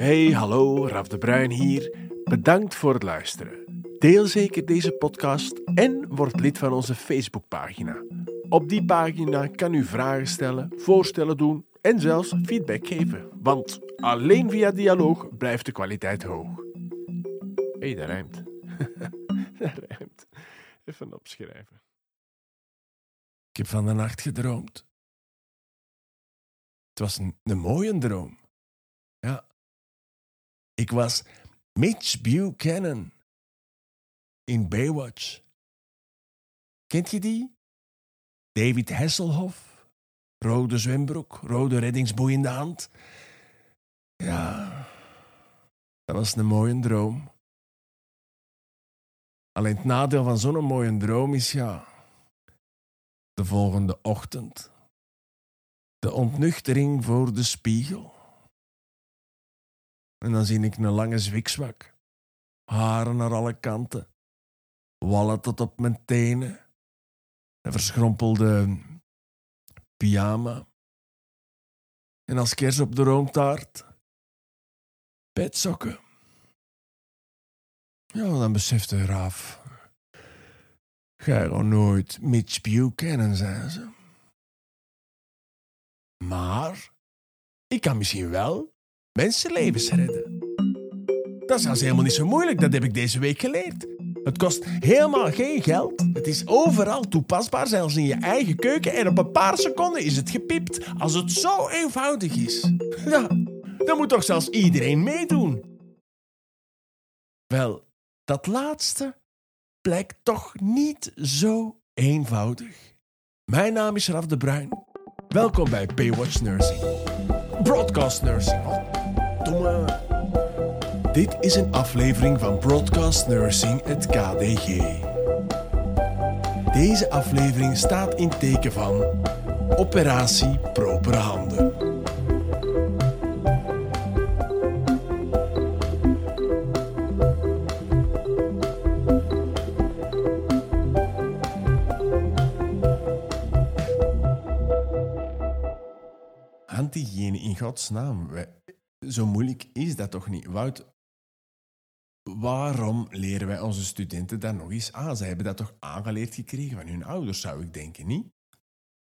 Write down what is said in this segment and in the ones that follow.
Hey, hallo, Raf de Bruin hier. Bedankt voor het luisteren. Deel zeker deze podcast en word lid van onze Facebookpagina. Op die pagina kan u vragen stellen, voorstellen doen en zelfs feedback geven. Want alleen via dialoog blijft de kwaliteit hoog. Hey, dat rijmt. dat rijmt. Even opschrijven. Ik heb van de nacht gedroomd. Het was een, een mooie droom. Ik was Mitch Buchanan in Baywatch. Kent je die? David Hasselhoff. Rode zwembroek, rode reddingsboei in de hand. Ja, dat was een mooie droom. Alleen het nadeel van zo'n mooie droom is ja. De volgende ochtend. De ontnuchtering voor de spiegel. En dan zie ik een lange zwikswak. Haren naar alle kanten. Wallen tot op mijn tenen. Een verschrompelde pyjama. En als kers op de roomtaart. Petsokken. Ja, dan besefte Raaf. Ga nog nooit Mitch Buchanan zijn ze. Maar ik kan misschien wel mensenlevens redden. Dat is zelfs helemaal niet zo moeilijk, dat heb ik deze week geleerd. Het kost helemaal geen geld. Het is overal toepasbaar, zelfs in je eigen keuken. En op een paar seconden is het gepiept. Als het zo eenvoudig is. Ja, dan moet toch zelfs iedereen meedoen. Wel, dat laatste blijkt toch niet zo eenvoudig. Mijn naam is Raf de Bruin. Welkom bij Baywatch Nursing. Broadcast Nursing. Dit is een aflevering van Broadcast Nursing, het KDG. Deze aflevering staat in teken van Operatie Propere Handen. Handhygiëne in godsnaam. Zo moeilijk is dat toch niet? Wout, waarom leren wij onze studenten dat nog eens aan? Zij hebben dat toch aangeleerd gekregen van hun ouders, zou ik denken, niet?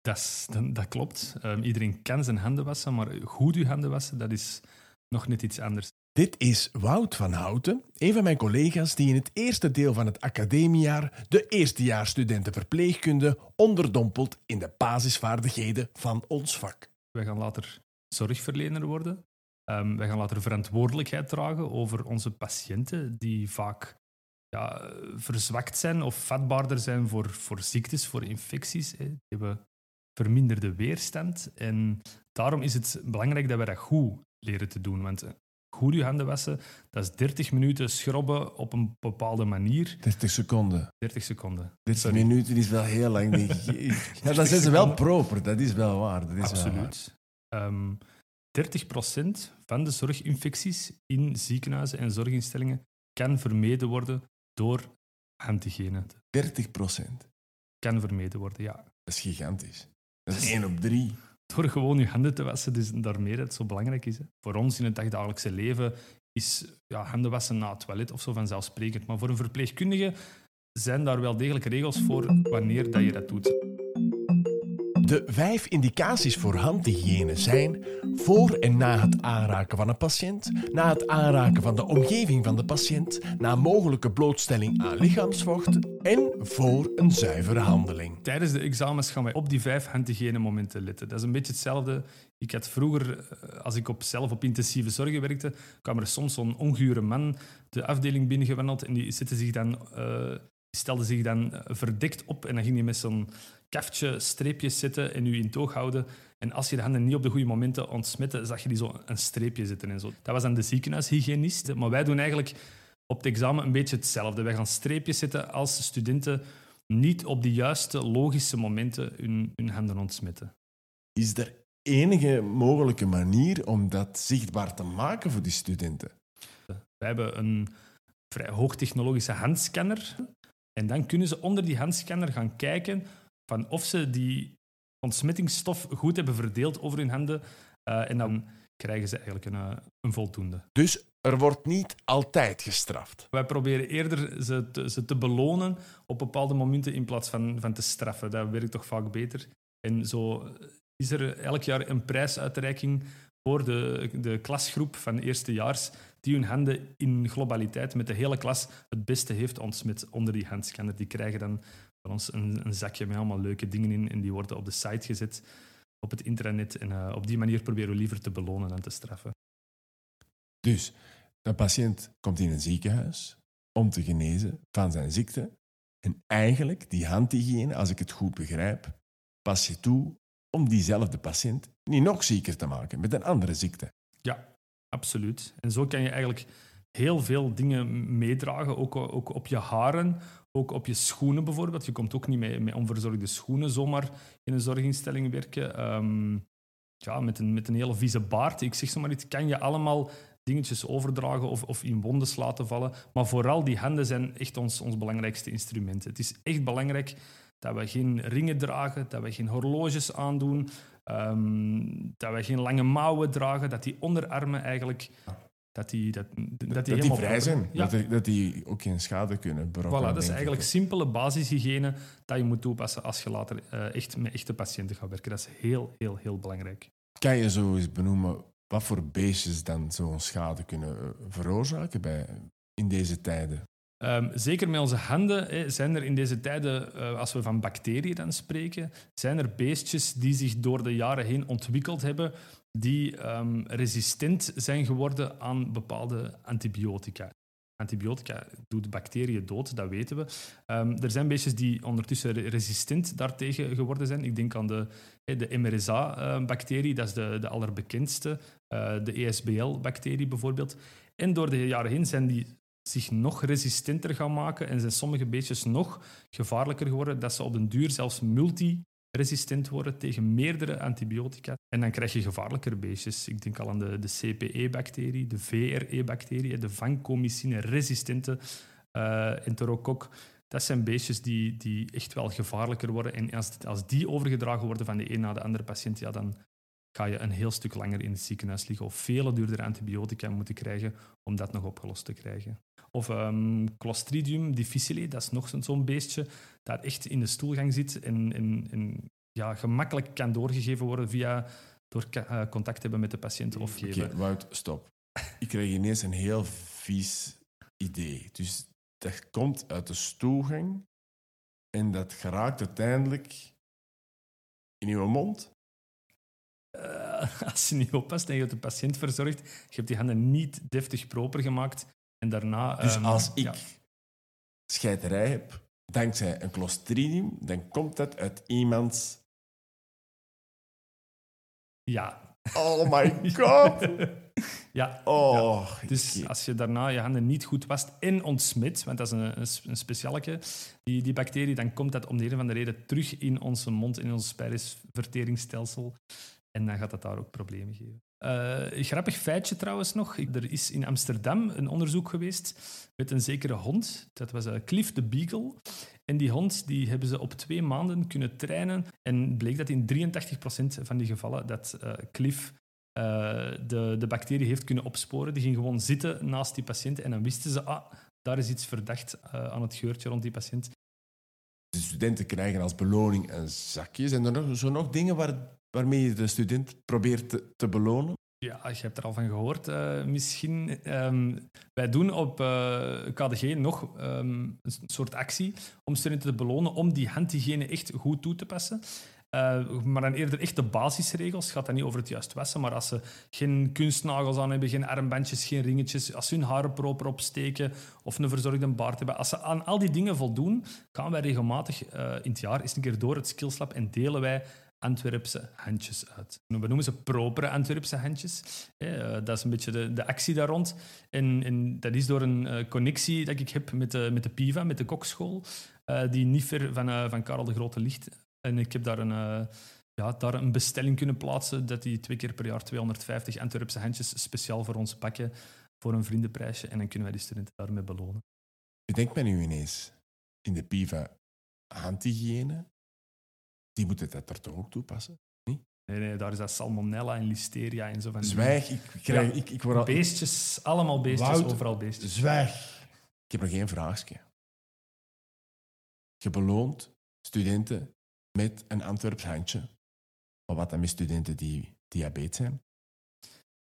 Dat, dat, dat klopt. Ehm, iedereen kan zijn handen wassen, maar goed je handen wassen, dat is nog net iets anders. Dit is Wout van Houten, een van mijn collega's die in het eerste deel van het academiejaar de eerstejaarsstudenten verpleegkunde onderdompelt in de basisvaardigheden van ons vak. Wij gaan later zorgverlener worden. Ehm, wij gaan later verantwoordelijkheid dragen over onze patiënten, die vaak ja, verzwakt zijn of vatbaarder zijn voor, voor ziektes, voor infecties. Hè. Die hebben verminderde weerstand. En daarom is het belangrijk dat wij dat goed leren te doen. Want eh, goed je handen wassen, dat is 30 minuten schrobben op een bepaalde manier. 30 seconden. 30 seconden. 30 Sorry. minuten is wel heel lang. ja, dan zijn ze wel proper, dat is wel waar. Dat is wel waar. Absoluut. Ehm 30% van de zorginfecties in ziekenhuizen en zorginstellingen kan vermeden worden door handhygiëne. 30 procent. Kan vermeden worden, ja. Dat is gigantisch. Dat is 1 op 3. Door gewoon je handen te wassen, dus daarmee dat het zo belangrijk is. Hè. Voor ons in het dagdagelijkse leven is ja, handen wassen na het toilet of zo vanzelfsprekend. Maar voor een verpleegkundige zijn daar wel degelijk regels voor wanneer dat je dat doet. De vijf indicaties voor handhygiëne zijn voor en na het aanraken van een patiënt, na het aanraken van de omgeving van de patiënt, na mogelijke blootstelling aan lichaamsvocht en voor een zuivere handeling. Tijdens de examens gaan wij op die vijf handhygiënemomenten letten. Dat is een beetje hetzelfde. Ik had vroeger, eh, als ik op, zelf op intensieve zorgen werkte, kwam er soms zo'n ongure man de afdeling binnengewandeld en die zich dan, eh, stelde zich dan eh, verdekt op en dan ging hij met zo'n kaftje streepjes zetten en u in toog houden. En als je de handen niet op de goede momenten ontsmette, zag je die zo een streepje zitten en zo. Dat was dan de ziekenhuishygiënist. Maar wij doen eigenlijk op het examen een beetje hetzelfde. Wij gaan streepjes zetten als studenten niet op de juiste logische momenten hun, hun handen ontsmetten. Is er enige mogelijke manier om dat zichtbaar te maken voor die studenten? Wij hebben een vrij hoogtechnologische handscanner. En dan kunnen ze onder die handscanner gaan kijken van of ze die ontsmettingsstof goed hebben verdeeld over hun handen. Eh, en dan krijgen ze eigenlijk een, eh, een voldoende. Dus er wordt niet altijd gestraft. Wij proberen eerder ze te, ze te belonen op bepaalde momenten in plaats van, van te straffen. Dat werkt toch vaak beter. En zo is er elk jaar een prijsuitreiking voor de, de klasgroep van eerstejaars die hun handen in globaliteit met de hele klas het beste heeft ontsmet onder die handscanner. Die krijgen dan van ons een, een zakje met allemaal leuke dingen in en die worden op de site gezet op het intranet. En uh, op die manier proberen we liever te belonen dan te straffen. Dus een patiënt komt in een ziekenhuis om te genezen van zijn ziekte. En eigenlijk, die handhygiëne, als ik het goed begrijp, pas je toe om diezelfde patiënt niet nog zieker te maken met een andere ziekte. Ja, absoluut. En zo kan je eigenlijk heel veel dingen meedragen, ook, ook op je haren, ook op je schoenen bijvoorbeeld. Je komt ook niet met, met onverzorgde schoenen zomaar in een zorginstelling werken. Ehm, ja, met, een, met een hele vieze baard. Ik zeg zomaar iets, kan je allemaal dingetjes overdragen of, of in wonden laten vallen. Maar vooral die handen zijn echt ons, ons belangrijkste instrument. Het is echt belangrijk dat we geen ringen dragen, dat we geen horloges aandoen, ehm, dat we geen lange mouwen dragen, dat die onderarmen eigenlijk dat die, dat, dat die, dat die vrij zijn. Ja. Dat, dat, die ook geen schade kunnen berokkenen. Voilà, dat is eigenlijk simpele basishygiëne dat je moet toepassen als je later uh, echt met echte patiënten gaat werken. Dat is heel, heel, heel belangrijk. Kan je zo eens benoemen wat voor beestjes dan zo'n schade kunnen eh, veroorzaken bij, in deze tijden? Um, zeker met onze handen zijn er in deze tijden, uh, als we van bacteriën dan spreken, zijn er beestjes die zich door de jaren heen ontwikkeld hebben die um, resistent zijn geworden aan bepaalde antibiotica. Antibiotica doet bacteriën dood, dat weten we. Um, er zijn beestjes die ondertussen resistent daartegen geworden zijn. Ik denk aan de, de MRSA-bacterie, dat is de, de allerbekendste. Uh, de ESBL-bacterie bijvoorbeeld. En door de jaren heen zijn die zich nog resistenter gaan maken en zijn sommige beestjes nog gevaarlijker geworden, dat ze op den duur zelfs multi resistent worden tegen meerdere antibiotica. En dan krijg je gevaarlijker beestjes. Ik denk al aan de, de CPE-bacterie, de VRE-bacterie, de vancomycine-resistente uh, enterokok. Dat zijn beestjes die, die echt wel gevaarlijker worden. En als, als die overgedragen worden van de een naar de andere patiënt, ja, dan ga je een heel stuk langer in het ziekenhuis liggen of vele duurdere antibiotica moeten krijgen om dat nog opgelost te krijgen. Of um, Clostridium difficile, dat is nog zo'n beestje dat echt in de stoelgang zit en, en, en ja, gemakkelijk kan doorgegeven worden via door uh, contact hebben met de patiënt of geven. Oké, okay, Wout, stop. Ik krijg ineens een heel vies idee. Dus dat komt uit de stoelgang en dat geraakt uiteindelijk in uw mond. Uh, als je niet oppast en je hebt de patiënt verzorgd, je hebt die handen niet deftig proper gemaakt en daarna... Dus um, als ik ja. scheiterij heb, dankzij een clostridium, dan komt dat uit iemands... Ja. Oh my god! ja. Oh, ja. Dus als je daarna je handen niet goed wast en ontsmet, want dat is een, een, een specialeke, die, die bacterie, dan komt dat om de een of andere reden terug in onze mond, in ons spijsverteringsstelsel. En dan gaat dat daar ook problemen geven. Uh, grappig feitje trouwens nog. Er is in Amsterdam een onderzoek geweest met een zekere hond. Dat was uh, Cliff de Beagle. En die hond die hebben ze op twee maanden kunnen trainen. En bleek dat in 83% van die gevallen dat uh, Cliff de, de bacterie heeft kunnen opsporen. Die ging gewoon zitten naast die patiënt en dan wisten ze, ah, daar is iets verdacht aan het geurtje rond die patiënt. De studenten krijgen als beloning een zakje. Zijn er nog, zo nog dingen waar waarmee je de student probeert te, belonen? Ja, je hebt er al van gehoord. Uh, misschien. Um, wij doen op uh, eh, KDG nog um, een soort actie om studenten te belonen om die handhygiëne echt goed toe te passen. Uh, maar dan eerder echt de basisregels. Het gaat dan niet over het juist wassen, maar als ze geen kunstnagels aan hebben, geen armbandjes, geen ringetjes, als ze hun haren proper opsteken of een verzorgde baard hebben, als ze aan al die dingen voldoen, gaan wij regelmatig in het jaar eens een keer door het skillslab en delen wij Antwerpse handjes uit. We noemen ze propere Antwerpse handjes. Eh, dat is een beetje de, de actie daar rond. En, en, dat is door een uh, connectie dat ik heb met de, met de PIVA, met de kokschool, uh, die niet ver van, van Karel de Grote ligt. En ik heb daar een, ja, daar een bestelling kunnen plaatsen dat die twee keer per jaar 250 Antwerpse handjes speciaal voor ons pakken voor een vriendenprijsje. En dan kunnen wij die studenten daarmee belonen. Bedenk mij nu ineens, in de PIVA handhygiëne, die moeten dat er toch ook toepassen? Niet? Nee, nee, daar is dat salmonella en listeria en zo van. Zwijg, ik, krijg, Ja. ik, ik word al... Beestjes, allemaal beestjes, Wout- overal beestjes. Zwijg. Ik heb nog één vraagje. Je beloont studenten met een Antwerps handje. Maar wat dan met studenten die diabetes zijn?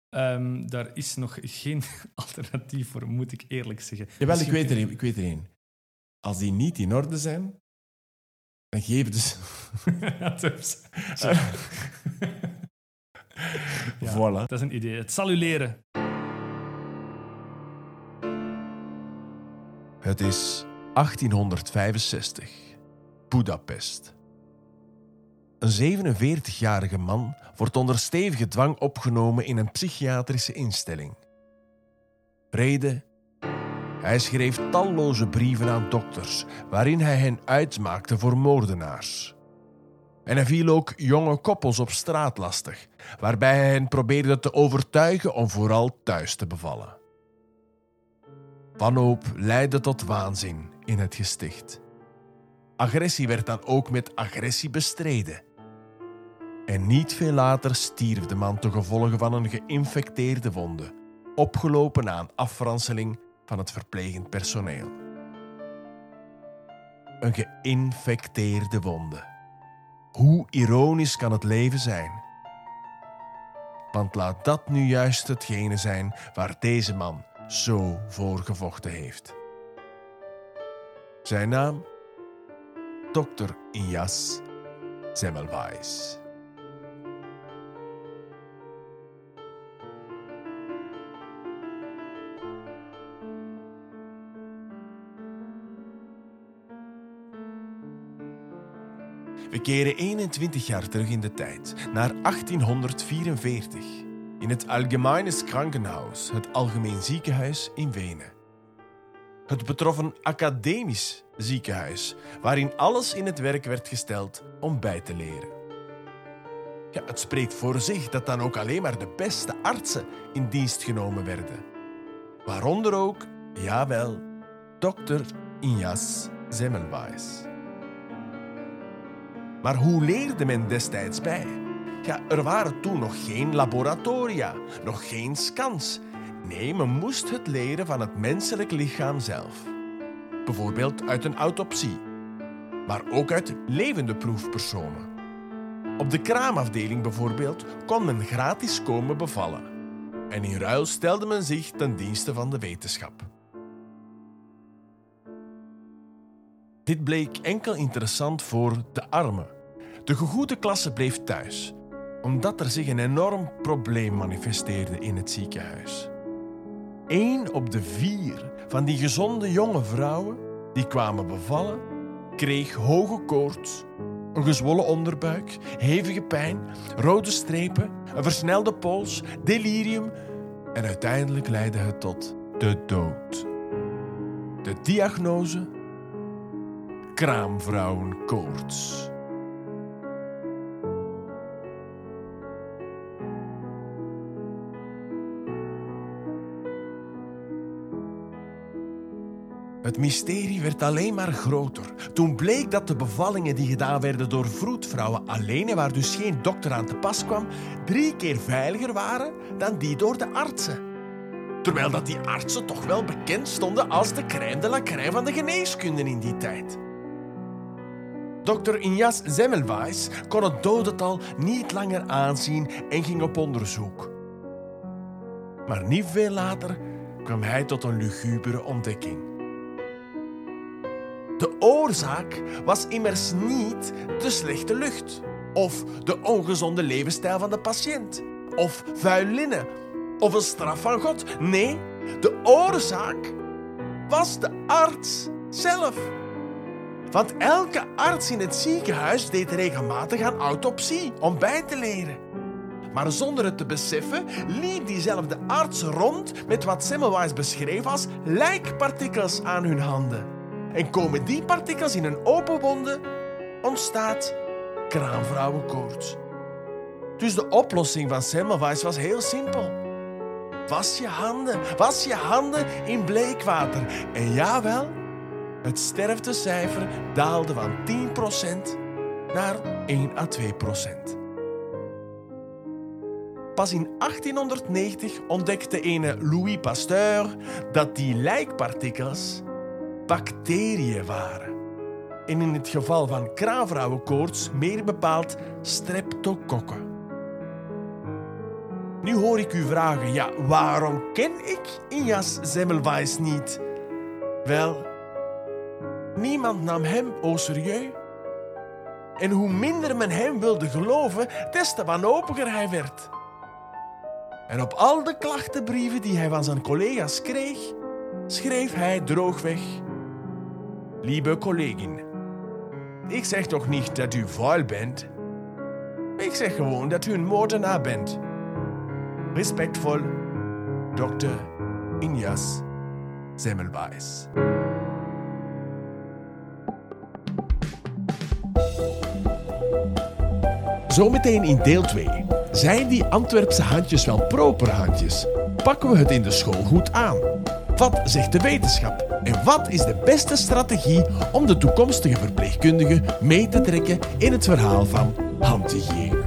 Ehm, daar is nog geen alternatief voor, moet ik eerlijk zeggen. Jawel, ik weet, er ik weet er één. Als die niet in orde zijn, dan geven dus... Dus- Ja. Voilà. Dat is een idee. Het zal u leren. Het is 1865. Budapest. Een 47-jarige man wordt onder stevige dwang opgenomen in een psychiatrische instelling. Reden? Hij schreef talloze brieven aan dokters waarin hij hen uitmaakte voor moordenaars. En hij viel ook jonge koppels op straat lastig, waarbij hij hen probeerde te overtuigen om vooral thuis te bevallen. Wanhoop leidde tot waanzin in het gesticht. Agressie werd dan ook met agressie bestreden. En niet veel later stierf de man ten gevolge van een geïnfecteerde wonde, opgelopen na een afranseling van het verplegend personeel. Een geïnfecteerde wonde. Hoe ironisch kan het leven zijn? Want laat dat nu juist hetgene zijn waar deze man zo voor gevochten heeft. Zijn naam? Dr. Injas Semmelweis. We keren 21 jaar terug in de tijd, naar 1844, in het Allgemeines Krankenhaus, het Algemeen Ziekenhuis in Wenen. Het betrof een academisch ziekenhuis, waarin alles in het werk werd gesteld om bij te leren. Ja, het spreekt voor zich dat dan ook alleen maar de beste artsen in dienst genomen werden. Waaronder ook, jawel, dokter Injas Semmelweis. Maar hoe leerde men destijds bij? Ja, er waren toen nog geen laboratoria, nog geen scans. Nee, men moest het leren van het menselijk lichaam zelf. Bijvoorbeeld uit een autopsie, maar ook uit levende proefpersonen. Op de kraamafdeling bijvoorbeeld kon men gratis komen bevallen. En in ruil stelde men zich ten dienste van de wetenschap. Dit bleek enkel interessant voor de armen. De gegoede klasse bleef thuis, omdat er zich een enorm probleem manifesteerde in het ziekenhuis. Eén op de vier van die gezonde jonge vrouwen die kwamen bevallen, kreeg hoge koorts, een gezwollen onderbuik, hevige pijn, rode strepen, een versnelde pols, delirium en uiteindelijk leidde het tot de dood. De diagnose kraamvrouwenkoorts. Het mysterie werd alleen maar groter. Toen bleek dat de bevallingen die gedaan werden door vroedvrouwen alleen en waar dus geen dokter aan te pas kwam, drie keer veiliger waren dan die door de artsen. Terwijl dat die artsen toch wel bekend stonden als de crème de van de geneeskunde in die tijd. Dr. Injas Semmelweis kon het dodental niet langer aanzien en ging op onderzoek. Maar niet veel later kwam hij tot een lugubere ontdekking. De oorzaak was immers niet de slechte lucht, of de ongezonde levensstijl van de patiënt, of vuil linnen, of een straf van God. Nee, de oorzaak was de arts zelf. Want elke arts in het ziekenhuis deed regelmatig aan autopsie om bij te leren. Maar zonder het te beseffen liep diezelfde arts rond met wat Semmelweis beschreef als lijkpartikels aan hun handen. En komen die partikels in een open wonde, ontstaat kraamvrouwenkoorts. Dus de oplossing van Semmelweis was heel simpel. Was je handen, was je handen in bleekwater. En jawel, het sterftecijfer daalde van 10% naar 1 à 2%. pas in 1890 ontdekte ene Louis Pasteur dat die lijkpartikels bacteriën waren. En in het geval van kraanvrouwenkoorts meer bepaald streptokokken. Nu hoor ik u vragen, ja, waarom ken ik Injas Semmelweis niet? Wel, niemand nam hem au serieus. En hoe minder men hem wilde geloven, des te wanhopiger hij werd. En op al de klachtenbrieven die hij van zijn collega's kreeg, schreef hij droogweg: Lieve collegin, ik zeg toch niet dat u vuil bent? Ik zeg gewoon dat u een moordenaar bent. Respectvol, Dr. Injas Semmelweis. Zometeen in deel 2. Zijn die Antwerpse handjes wel proper handjes? Pakken we het in de school goed aan? Wat zegt de wetenschap? En wat is de beste strategie om de toekomstige verpleegkundige mee te trekken in het verhaal van handhygiëne?